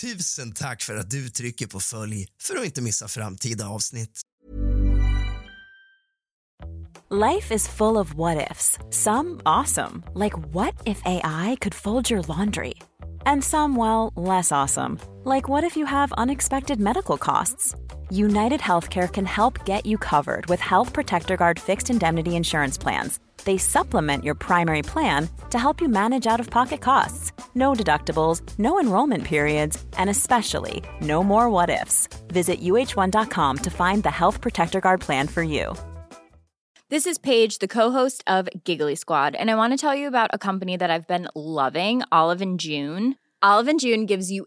Tusen tack för att du trycker på följ för att inte missa framtida avsnitt. Life is full of what ifs. Some awesome, like what if AI could fold your laundry? And some, well, less awesome, like what if you have unexpected medical costs? United Healthcare can help get you covered with Health Protector Guard fixed indemnity insurance plans. They supplement your primary plan to help you manage out of pocket costs. No deductibles, no enrollment periods, and especially no more what ifs. Visit uh1.com to find the Health Protector Guard plan for you. This is Paige, the co-host of Giggly Squad, and I want to tell you about a company that I've been loving, Olive and June. Olive and June gives you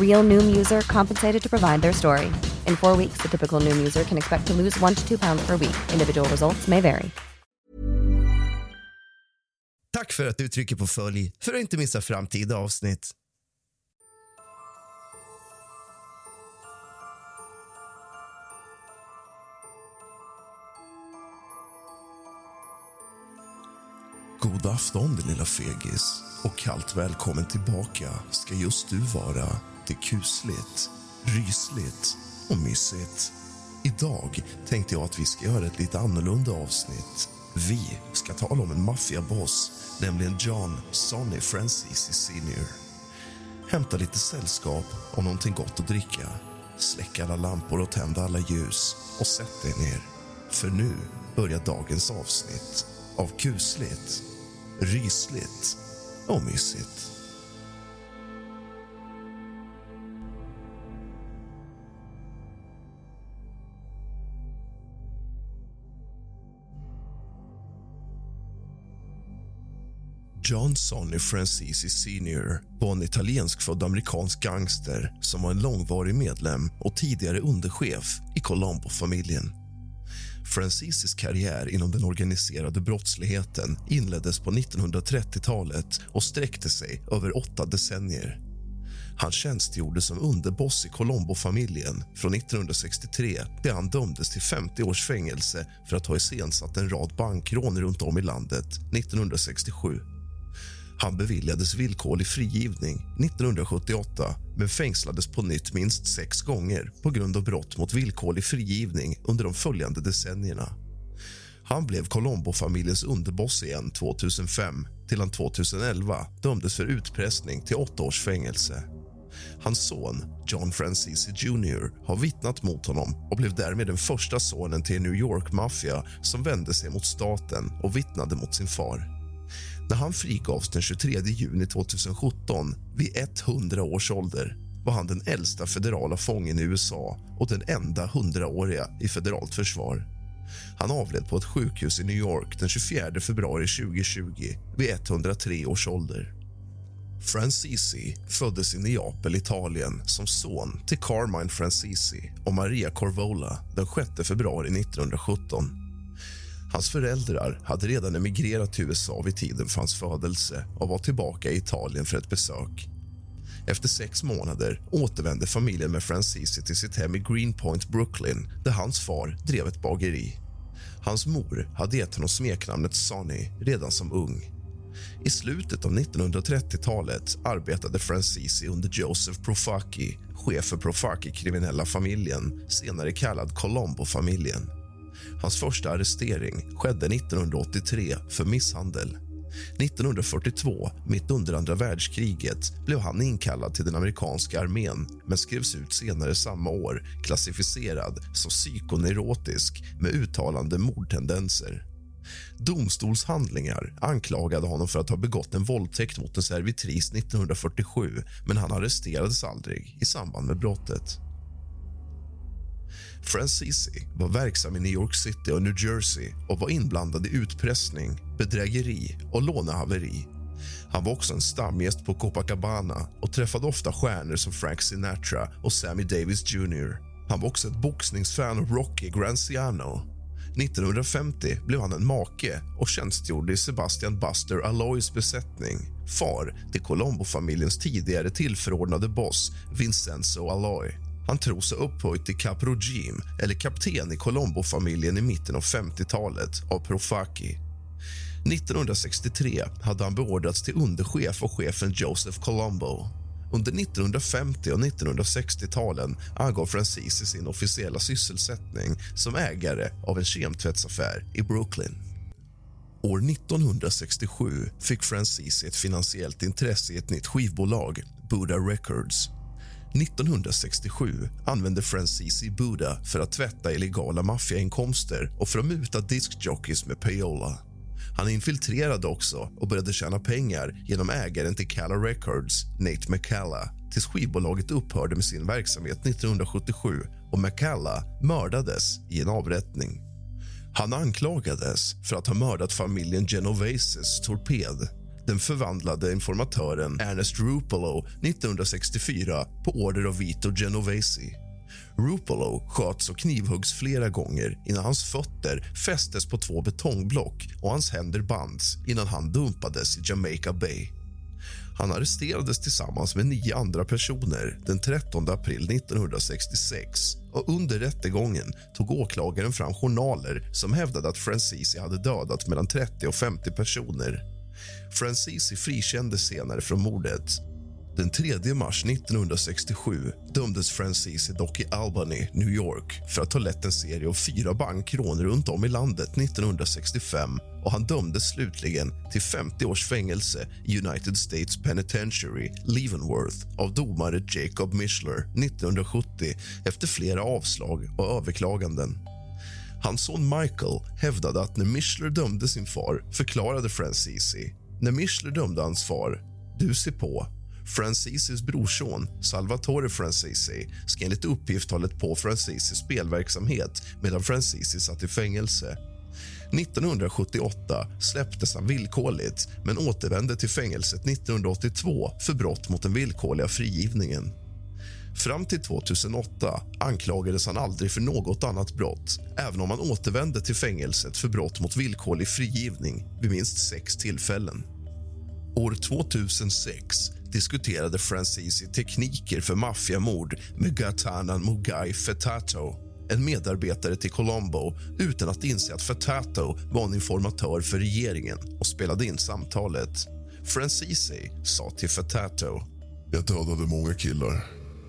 Real Noom user compensated to provide their story. In four weeks, the typical Noom user can expect to lose one to two pounds per week. Individual results may vary. Tack för att du trycker på följ för att inte missa framtida avsnitt. God afton, din lilla fegis. Och kallt välkommen tillbaka ska just du vara lite kusligt, rysligt och mysigt. Idag tänkte jag att vi ska göra ett lite annorlunda avsnitt. Vi ska tala om en maffiaboss, nämligen John Sonny Francis Senior. Hämta lite sällskap och någonting gott att dricka. Släck alla lampor och tänd alla ljus och sätt dig ner. För nu börjar dagens avsnitt av kusligt, rysligt och mysigt. John Sonny Francisi Senior var en italienskfödd amerikansk gangster som var en långvarig medlem och tidigare underchef i Colombo-familjen. Francisis karriär inom den organiserade brottsligheten inleddes på 1930-talet och sträckte sig över åtta decennier. Han tjänstgjorde som underboss i Colombo-familjen från 1963 där han dömdes till 50 års fängelse för att ha iscensatt en rad bankrån runt om i landet 1967. Han beviljades villkorlig frigivning 1978 men fängslades på nytt minst sex gånger på grund av brott mot villkorlig frigivning under de följande decennierna. Han blev Colombo-familjens underboss igen 2005 till han 2011 dömdes för utpressning till åtta års fängelse. Hans son, John Francisi Jr, har vittnat mot honom och blev därmed den första sonen till en New York-maffia som vände sig mot staten och vittnade mot sin far. När han frigavs den 23 juni 2017 vid 100 års ålder var han den äldsta federala fången i USA och den enda hundraåriga i federalt försvar. Han avled på ett sjukhus i New York den 24 februari 2020 vid 103 års ålder. Francisi föddes i Neapel, Italien som son till Carmine Francisi och Maria Corvola den 6 februari 1917. Hans föräldrar hade redan emigrerat till USA vid tiden för hans födelse och var tillbaka i Italien för ett besök. Efter sex månader återvände familjen med Francisi till sitt hem i Greenpoint, Brooklyn där hans far drev ett bageri. Hans mor hade gett honom smeknamnet Sonny redan som ung. I slutet av 1930-talet arbetade Francisi under Joseph Profaki chef för Profaki-kriminella familjen, senare kallad Colombo-familjen. Hans första arrestering skedde 1983 för misshandel. 1942, mitt under andra världskriget, blev han inkallad till den amerikanska armén men skrevs ut senare samma år klassificerad som psykoneurotisk med uttalande mordtendenser. Domstolshandlingar anklagade honom för att ha begått en våldtäkt mot en servitris 1947 men han arresterades aldrig i samband med brottet. Francisi var verksam i New York City och New Jersey och var inblandad i utpressning, bedrägeri och lånehaveri. Han var också en stamgäst på Copacabana och träffade ofta stjärnor som Frank Sinatra och Sammy Davis Jr. Han var också ett boxningsfan av Rocky Granciano. 1950 blev han en make och tjänstgjorde i Sebastian Buster Alloys besättning far till Colombo-familjens tidigare tillförordnade boss Vincenzo Alloy. Han tror sig upphöjt till caprogim, eller kapten i Colombo-familjen i mitten av 50-talet av Profaki. 1963 hade han beordrats till underchef av chefen Joseph Colombo. Under 1950 och 1960-talen angav Francis sin officiella sysselsättning som ägare av en kemtvättsaffär i Brooklyn. År 1967 fick Francis ett finansiellt intresse i ett nytt skivbolag, Buddha Records 1967 använde Francisi Buda för att tvätta illegala maffiainkomster och för att muta diskjockeys med payola. Han infiltrerade också och började tjäna pengar genom ägaren till Calla Records, Nate McCalla tills skivbolaget upphörde med sin verksamhet 1977 och McCalla mördades i en avrättning. Han anklagades för att ha mördat familjen Genoveses torped den förvandlade informatören Ernest Rupolo 1964 på order av Vito Genovesi. Rupolo sköts och knivhuggs flera gånger innan hans fötter fästes på två betongblock och hans händer bands innan han dumpades i Jamaica Bay. Han arresterades tillsammans med nio andra personer den 13 april 1966 och under rättegången tog åklagaren fram journaler som hävdade att Francisi hade dödat mellan 30 och 50 personer. Francisi frikändes senare från mordet. Den 3 mars 1967 dömdes Francisi dock i Albany, New York för att ha lett en serie av fyra bankrån runt om i landet 1965 och han dömdes slutligen till 50 års fängelse i United States Penitentiary, Leavenworth av domare Jacob Mishler 1970 efter flera avslag och överklaganden. Hans son Michael hävdade att när Mishler dömde sin far förklarade Francisi. När Mishler dömde hans far, du ser på. Francisis brorson, Salvatore Francisi ska enligt uppgift ha lett på Francisis spelverksamhet medan Francisi satt i fängelse. 1978 släpptes han villkorligt men återvände till fängelset 1982 för brott mot den villkorliga frigivningen. Fram till 2008 anklagades han aldrig för något annat brott även om han återvände till fängelset för brott mot villkorlig frigivning vid minst sex tillfällen. År 2006 diskuterade Francisi tekniker för maffiamord med Gatanan Mugai Fetato en medarbetare till Colombo utan att inse att Fetato var en informatör för regeringen och spelade in samtalet. Francisi sa till Fetato. Jag dödade många killar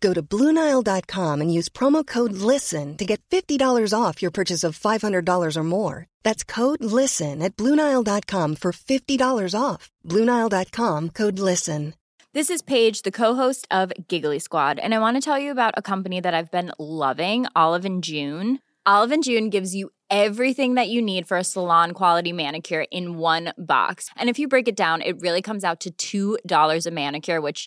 Go to Bluenile.com and use promo code LISTEN to get $50 off your purchase of $500 or more. That's code LISTEN at Bluenile.com for $50 off. Bluenile.com code LISTEN. This is Paige, the co host of Giggly Squad, and I want to tell you about a company that I've been loving Olive and June. Olive and June gives you everything that you need for a salon quality manicure in one box. And if you break it down, it really comes out to $2 a manicure, which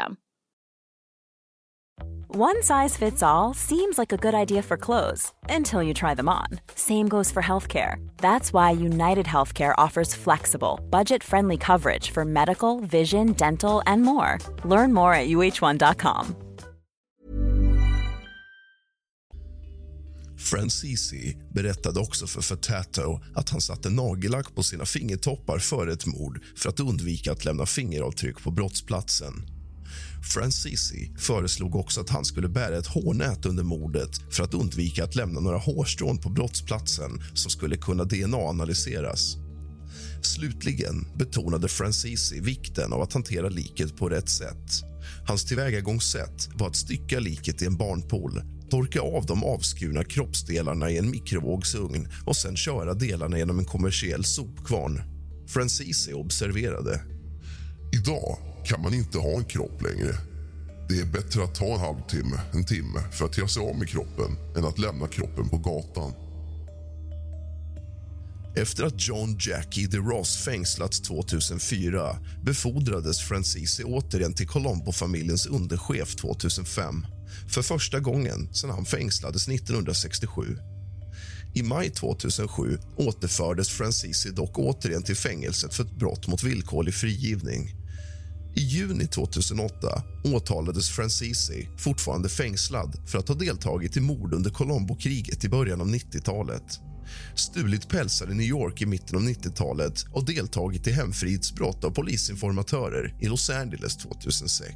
System. One size fits all seems like a good idea for clothes until you try them on. Same goes for healthcare. That's why United Healthcare offers flexible, budget friendly coverage for medical, vision, dental, and more. Learn more at uh1.com. Francisi berättade också för Fatato att han satte nagellack på sina fingertoppar före ett mord för att undvika att lämna fingeravtryck på brottsplatsen. Francisi föreslog också att han skulle bära ett hårnät under mordet för att undvika att lämna några hårstrån på brottsplatsen som skulle kunna DNA-analyseras. Slutligen betonade Francisi vikten av att hantera liket på rätt sätt. Hans tillvägagångssätt var att stycka liket i en barnpool torka av de avskurna kroppsdelarna i en mikrovågsugn och sen köra delarna genom en kommersiell sopkvarn. Francisi observerade. Idag kan man inte ha en kropp längre. Det är bättre att ta en halvtimme, en timme för att göra sig av med kroppen än att lämna kroppen på gatan. Efter att John Jackie DeRoss fängslats 2004 befordrades Francisi återigen till Colombo-familjens underchef 2005 för första gången sedan han fängslades 1967. I maj 2007 återfördes Francisi dock återigen till fängelset för ett brott mot villkorlig frigivning. I juni 2008 åtalades Francisi, fortfarande fängslad för att ha deltagit i mord under Colombo-kriget i början av 90-talet stulit pälsar i New York i mitten av 90-talet och deltagit i hemfridsbrott av polisinformatörer i Los Angeles 2006.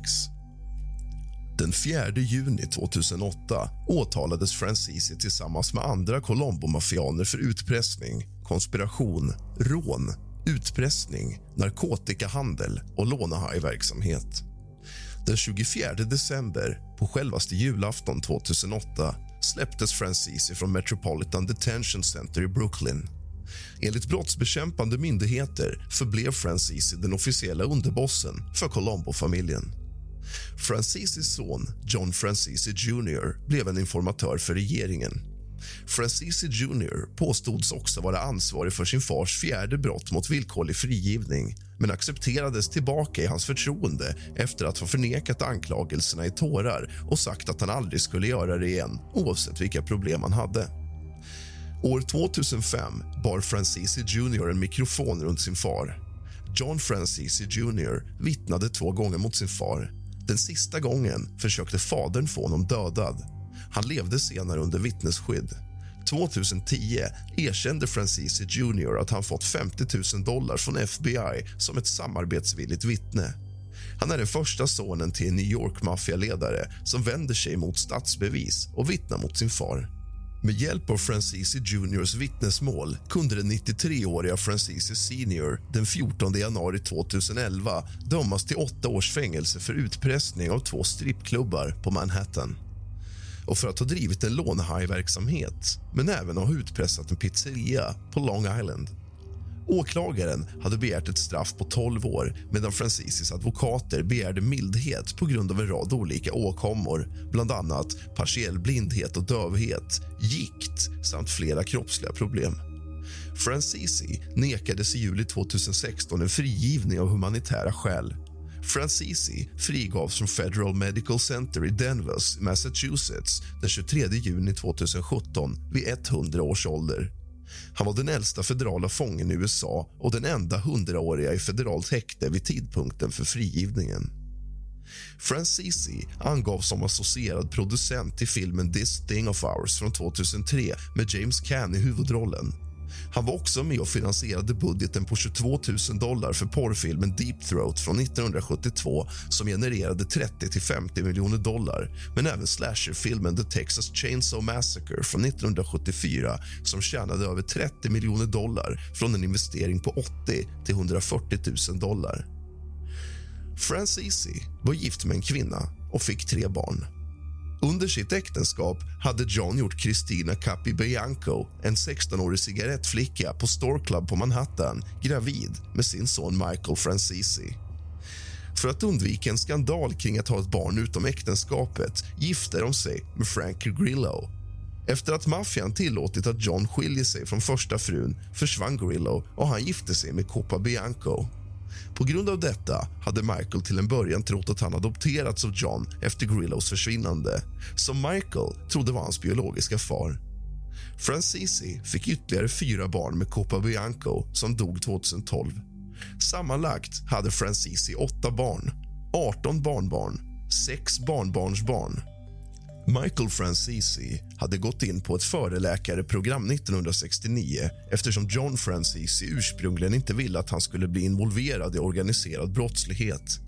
Den 4 juni 2008 åtalades Francisi tillsammans med andra Colombo-mafianer för utpressning, konspiration, rån, utpressning, narkotikahandel och lånehajverksamhet. Den 24 december, på självaste julafton 2008 släpptes Francisi från Metropolitan Detention Center i Brooklyn. Enligt brottsbekämpande myndigheter förblev Francisi den officiella underbossen för Colombo-familjen. Francisis son, John Francisi Jr, blev en informatör för regeringen. Francisi Jr påstods också vara ansvarig för sin fars fjärde brott mot villkorlig frigivning men accepterades tillbaka i hans förtroende efter att ha förnekat anklagelserna i tårar och sagt att han aldrig skulle göra det igen, oavsett vilka problem han hade. År 2005 bar Francisi Jr en mikrofon runt sin far. John Francisi Jr vittnade två gånger mot sin far. Den sista gången försökte fadern få honom dödad. Han levde senare under vittnesskydd. 2010 erkände Francisi Jr att han fått 50 000 dollar från FBI som ett samarbetsvilligt vittne. Han är den första sonen till en New York-maffialedare som vänder sig mot statsbevis och vittnar mot sin far. Med hjälp av Francisi Juniors vittnesmål kunde den 93-åriga Francisi Senior den 14 januari 2011 dömas till åtta års fängelse för utpressning av två strippklubbar på Manhattan och för att ha drivit en lånehajverksamhet men även ha utpressat en pizzeria på Long Island. Åklagaren hade begärt ett straff på 12 år medan Francisis advokater begärde mildhet på grund av en rad olika åkommor bland annat partiell blindhet och dövhet, gikt samt flera kroppsliga problem. Francisi nekades i juli 2016 en frigivning av humanitära skäl Francisi frigavs från Federal Medical Center i Denver, Massachusetts den 23 juni 2017 vid 100 års ålder. Han var den äldsta federala fången i USA och den enda hundraåriga i federalt häkte vid tidpunkten för frigivningen. Francisi angavs som associerad producent till filmen This thing of ours från 2003 med James Caan i huvudrollen. Han var också med och finansierade budgeten på 22 000 dollar för porrfilmen Deep Throat från 1972 som genererade 30-50 miljoner dollar men även slasherfilmen The Texas Chainsaw Massacre från 1974 som tjänade över 30 miljoner dollar från en investering på 80 till 140 000 dollar. Francisi var gift med en kvinna och fick tre barn. Under sitt äktenskap hade John gjort Christina Capibianco, en 16-årig cigarettflicka på Store Club på Manhattan, gravid med sin son Michael Francisi. För att undvika en skandal kring att ha ett barn utom äktenskapet gifte de sig med Frankie Grillo. Efter att maffian tillåtit att John skiljer sig från första frun försvann Grillo och han gifte sig med Copa Bianco. På grund av detta hade Michael till en början trott att han adopterats av John efter Grillos försvinnande som Michael trodde var hans biologiska far. Francisi fick ytterligare fyra barn med Copa Bianco som dog 2012. Sammanlagt hade Francisi åtta barn, 18 barnbarn, sex barnbarnsbarn. Michael Francisi hade gått in på ett föreläkareprogram 1969 eftersom John Francisi ursprungligen inte ville att han skulle bli involverad i organiserad brottslighet.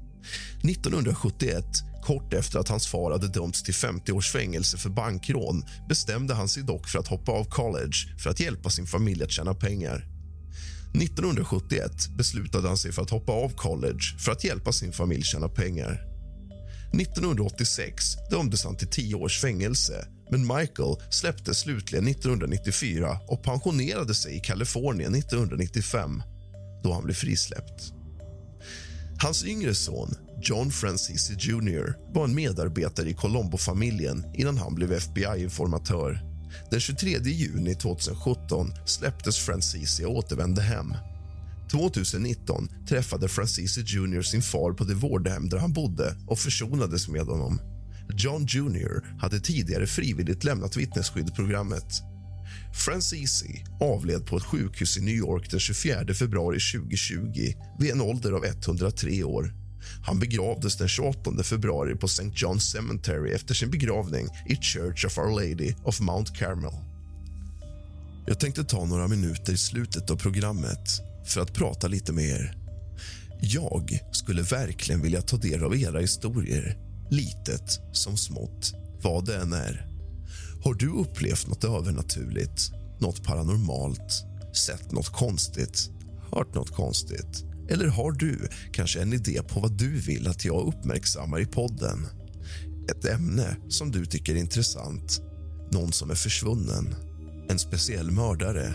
1971, kort efter att hans far hade dömts till 50 års fängelse för bankrån bestämde han sig dock för att hoppa av college för att hjälpa sin familj att tjäna pengar. 1971 beslutade han sig för att hoppa av college för att hjälpa sin familj tjäna pengar. 1986 dömdes han till tio års fängelse men Michael släpptes slutligen 1994 och pensionerade sig i Kalifornien 1995 då han blev frisläppt. Hans yngre son, John Francisi Jr var en medarbetare i Colombo-familjen innan han blev FBI-informatör. Den 23 juni 2017 släpptes Francisi och återvände hem. 2019 träffade Francisi Jr sin far på det vårdhem där han bodde och försonades med honom. John Jr hade tidigare frivilligt lämnat vittnesskyddprogrammet. Francisi avled på ett sjukhus i New York den 24 februari 2020 vid en ålder av 103 år. Han begravdes den 28 februari på St. John's Cemetery efter sin begravning i Church of Our Lady of Mount Carmel. Jag tänkte ta några minuter i slutet av programmet för att prata lite med er. Jag skulle verkligen vilja ta del av era historier, litet som smått, vad det än är. Har du upplevt något övernaturligt, något paranormalt, sett något konstigt, hört något konstigt? Eller har du kanske en idé på vad du vill att jag uppmärksammar i podden? Ett ämne som du tycker är intressant, någon som är försvunnen, en speciell mördare,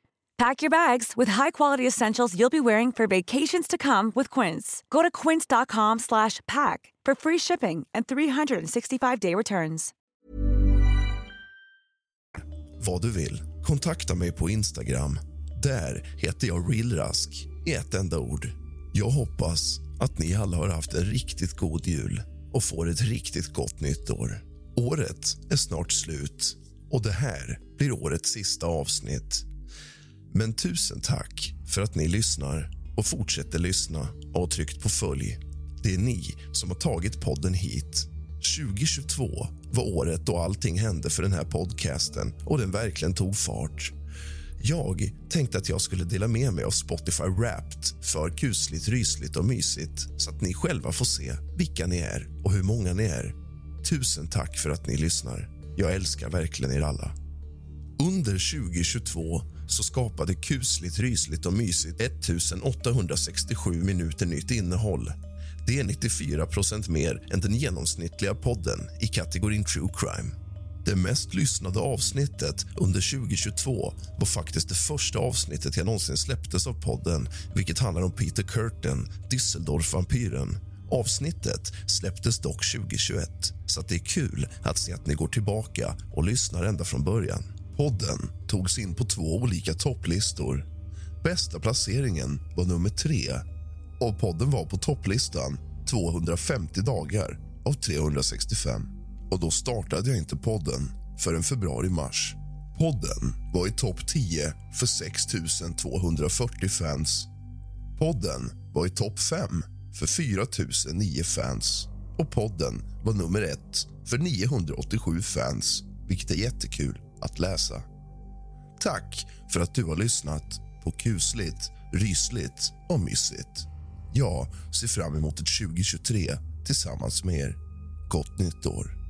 Pack your bags with high-quality essentials you'll be wearing for vacations to come with Quince. Go to quince.com/pack for free shipping and 365-day returns. vad du vill. Kontakta mig på Instagram. Där heter jag realrask i ett enda ord. Jag hoppas att ni alla har haft en riktigt god jul och får ett riktigt gott nytt år. Året är snart slut och det här blir årets sista avsnitt. Men tusen tack för att ni lyssnar och fortsätter lyssna och har tryckt på följ. Det är ni som har tagit podden hit. 2022 var året då allting hände för den här podcasten och den verkligen tog fart. Jag tänkte att jag skulle dela med mig av Spotify Wrapped för kusligt, rysligt och mysigt så att ni själva får se vilka ni är och hur många ni är. Tusen tack för att ni lyssnar. Jag älskar verkligen er alla. Under 2022 så skapade kusligt, rysligt och mysigt 1867 minuter nytt innehåll. Det är 94% mer än den genomsnittliga podden i kategorin true crime. Det mest lyssnade avsnittet under 2022 var faktiskt det första avsnittet jag någonsin släpptes av podden vilket handlar om Peter Curtin, Düsseldorf-vampyren. Avsnittet släpptes dock 2021, så det är kul att se att ni går tillbaka och lyssnar ända från början. Podden togs in på två olika topplistor. Bästa placeringen var nummer tre och podden var på topplistan 250 dagar av 365. Och då startade jag inte podden förrän februari-mars. Podden var i topp 10 för 6 240 fans. Podden var i topp 5 för 4 009 fans. Och podden var nummer ett för 987 fans, vilket är jättekul att läsa. Tack för att du har lyssnat på kusligt, rysligt och mysigt. Jag ser fram emot ett 2023 tillsammans med er. Gott nytt år.